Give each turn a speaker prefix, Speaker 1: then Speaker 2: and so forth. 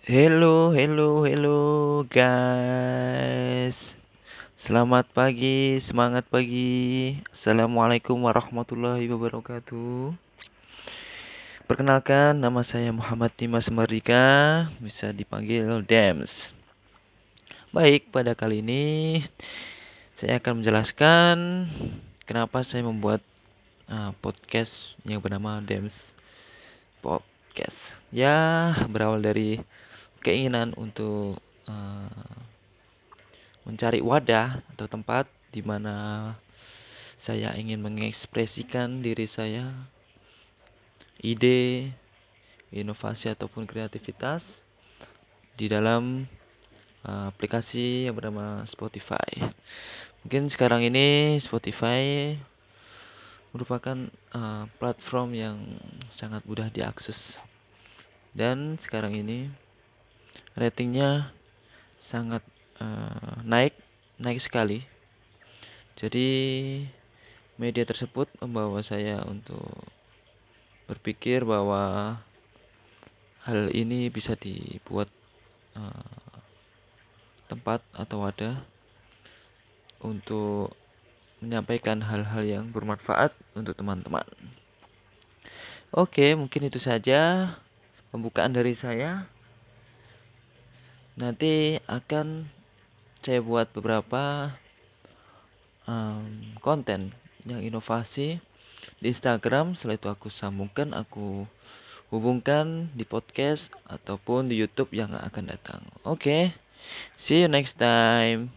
Speaker 1: Hello, hello, hello guys. Selamat pagi, semangat pagi. Assalamualaikum warahmatullahi wabarakatuh. Perkenalkan, nama saya Muhammad Dimas Mardika, bisa dipanggil Dems. Baik, pada kali ini saya akan menjelaskan kenapa saya membuat uh, podcast yang bernama Dems Podcast. Ya, berawal dari keinginan untuk uh, mencari wadah atau tempat di mana saya ingin mengekspresikan diri saya, ide, inovasi ataupun kreativitas di dalam uh, aplikasi yang bernama Spotify. Mungkin sekarang ini Spotify merupakan uh, platform yang sangat mudah diakses dan sekarang ini ratingnya sangat uh, naik naik sekali jadi media tersebut membawa saya untuk berpikir bahwa hal ini bisa dibuat uh, tempat atau wadah untuk menyampaikan hal-hal yang bermanfaat untuk teman-teman. Oke, mungkin itu saja pembukaan dari saya nanti akan saya buat beberapa um, konten yang inovasi di Instagram setelah itu aku sambungkan aku hubungkan di podcast ataupun di YouTube yang akan datang oke okay? see you next time